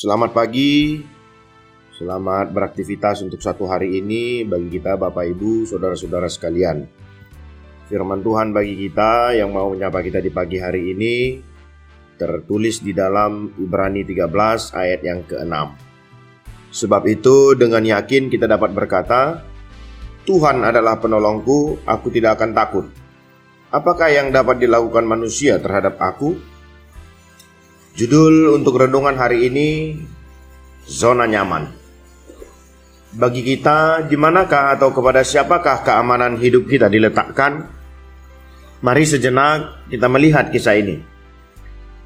Selamat pagi, selamat beraktivitas untuk satu hari ini bagi kita Bapak Ibu, Saudara-saudara sekalian. Firman Tuhan bagi kita yang mau menyapa kita di pagi hari ini tertulis di dalam Ibrani 13 ayat yang ke-6. Sebab itu dengan yakin kita dapat berkata, Tuhan adalah penolongku, aku tidak akan takut. Apakah yang dapat dilakukan manusia terhadap aku? Judul untuk renungan hari ini Zona Nyaman. Bagi kita, di manakah atau kepada siapakah keamanan hidup kita diletakkan? Mari sejenak kita melihat kisah ini.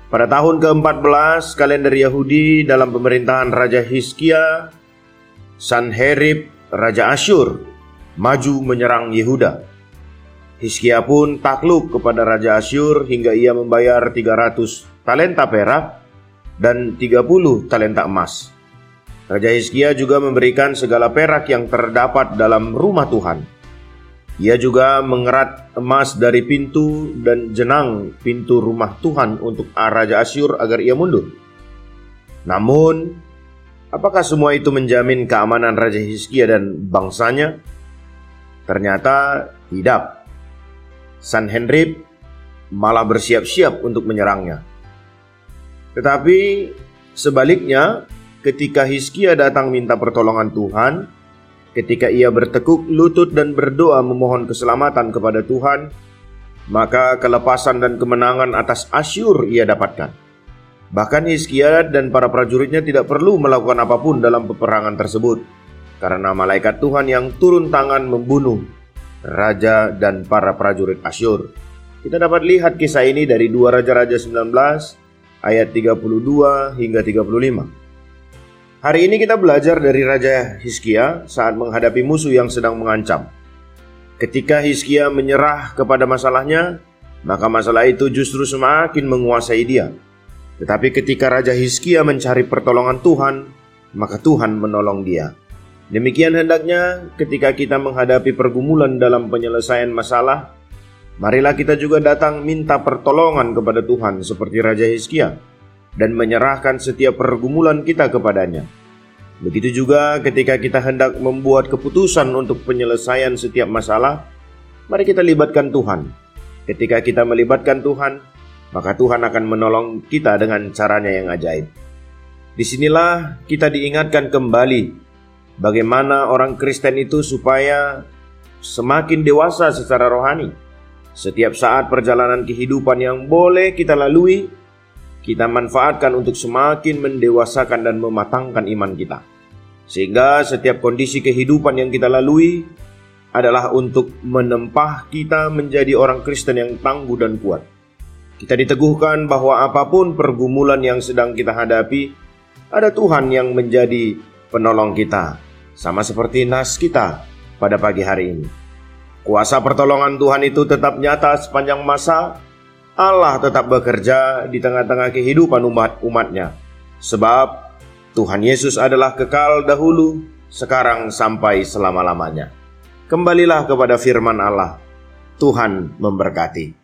Pada tahun ke-14 kalender Yahudi dalam pemerintahan Raja Hizkia Sanherib Raja Asyur maju menyerang Yehuda Hizkia pun takluk kepada Raja Asyur hingga ia membayar 300 talenta perak, dan 30 talenta emas. Raja Hizkia juga memberikan segala perak yang terdapat dalam rumah Tuhan. Ia juga mengerat emas dari pintu dan jenang pintu rumah Tuhan untuk Raja Asyur agar ia mundur. Namun, apakah semua itu menjamin keamanan Raja Hizkia dan bangsanya? Ternyata tidak. Sanhenrib malah bersiap-siap untuk menyerangnya. Tetapi sebaliknya, ketika Hizkia datang minta pertolongan Tuhan, ketika ia bertekuk lutut dan berdoa memohon keselamatan kepada Tuhan, maka kelepasan dan kemenangan atas Asyur ia dapatkan. Bahkan Hizkia dan para prajuritnya tidak perlu melakukan apa pun dalam peperangan tersebut, karena malaikat Tuhan yang turun tangan membunuh raja dan para prajurit Asyur. Kita dapat lihat kisah ini dari dua Raja-Raja 19 ayat 32 hingga 35. Hari ini kita belajar dari Raja Hizkia saat menghadapi musuh yang sedang mengancam. Ketika Hizkia menyerah kepada masalahnya, maka masalah itu justru semakin menguasai dia. Tetapi ketika Raja Hizkia mencari pertolongan Tuhan, maka Tuhan menolong dia. Demikian hendaknya ketika kita menghadapi pergumulan dalam penyelesaian masalah, Marilah kita juga datang minta pertolongan kepada Tuhan seperti Raja Hizkia dan menyerahkan setiap pergumulan kita kepadanya. Begitu juga ketika kita hendak membuat keputusan untuk penyelesaian setiap masalah, mari kita libatkan Tuhan. Ketika kita melibatkan Tuhan, maka Tuhan akan menolong kita dengan caranya yang ajaib. Di sinilah kita diingatkan kembali bagaimana orang Kristen itu supaya semakin dewasa secara rohani setiap saat perjalanan kehidupan yang boleh kita lalui, kita manfaatkan untuk semakin mendewasakan dan mematangkan iman kita. Sehingga setiap kondisi kehidupan yang kita lalui adalah untuk menempah kita menjadi orang Kristen yang tangguh dan kuat. Kita diteguhkan bahwa apa pun pergumulan yang sedang kita hadapi, ada Tuhan yang menjadi penolong kita, sama seperti nas kita pada pagi hari ini. Kuasa pertolongan Tuhan itu tetap nyata sepanjang masa. Allah tetap bekerja di tengah-tengah kehidupan umat-umatnya. Sebab Tuhan Yesus adalah kekal dahulu, sekarang sampai selama-lamanya. Kembalilah kepada firman Allah. Tuhan memberkati.